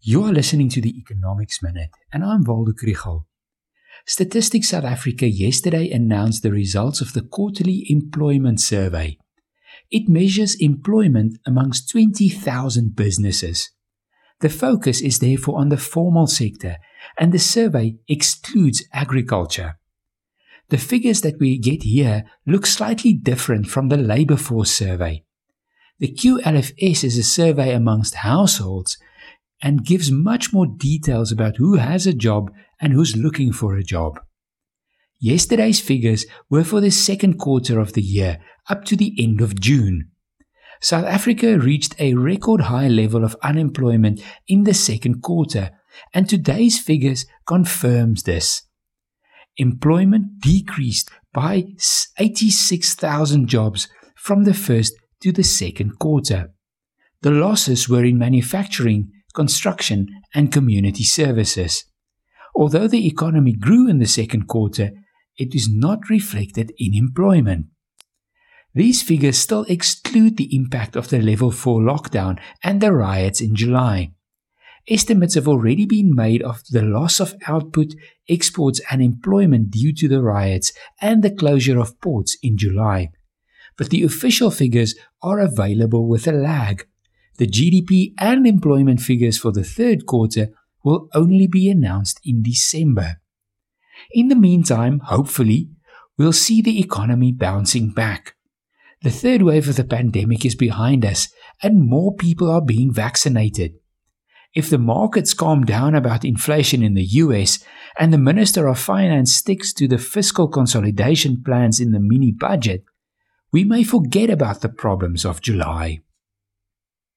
You are listening to the Economics Minute, and I'm Waldo Krugell. Statistics South Africa yesterday announced the results of the quarterly employment survey. It measures employment amongst 20,000 businesses. The focus is therefore on the formal sector, and the survey excludes agriculture. The figures that we get here look slightly different from the labor force survey. The QLFS is a survey amongst households and gives much more details about who has a job and who's looking for a job. Yesterday's figures were for the second quarter of the year up to the end of June. South Africa reached a record high level of unemployment in the second quarter, and today's figures confirms this. Employment decreased by 86,000 jobs from the first to the second quarter. The losses were in manufacturing construction, and community services. Although the economy grew in the second quarter, it is not reflected in employment. These figures still exclude the impact of the level 4 lockdown and the riots in July. Estimates have already been made of the loss of output, exports, and employment due to the riots and the closure of ports in July. But the official figures are available with a lag. The GDP and employment figures for the third quarter will only be announced in December. In the meantime, hopefully, we'll see the economy bouncing back. The third wave of the pandemic is behind us and more people are being vaccinated. If the markets calm down about inflation in the US and the Minister of Finance sticks to the fiscal consolidation plans in the mini budget, we may forget about the problems of July.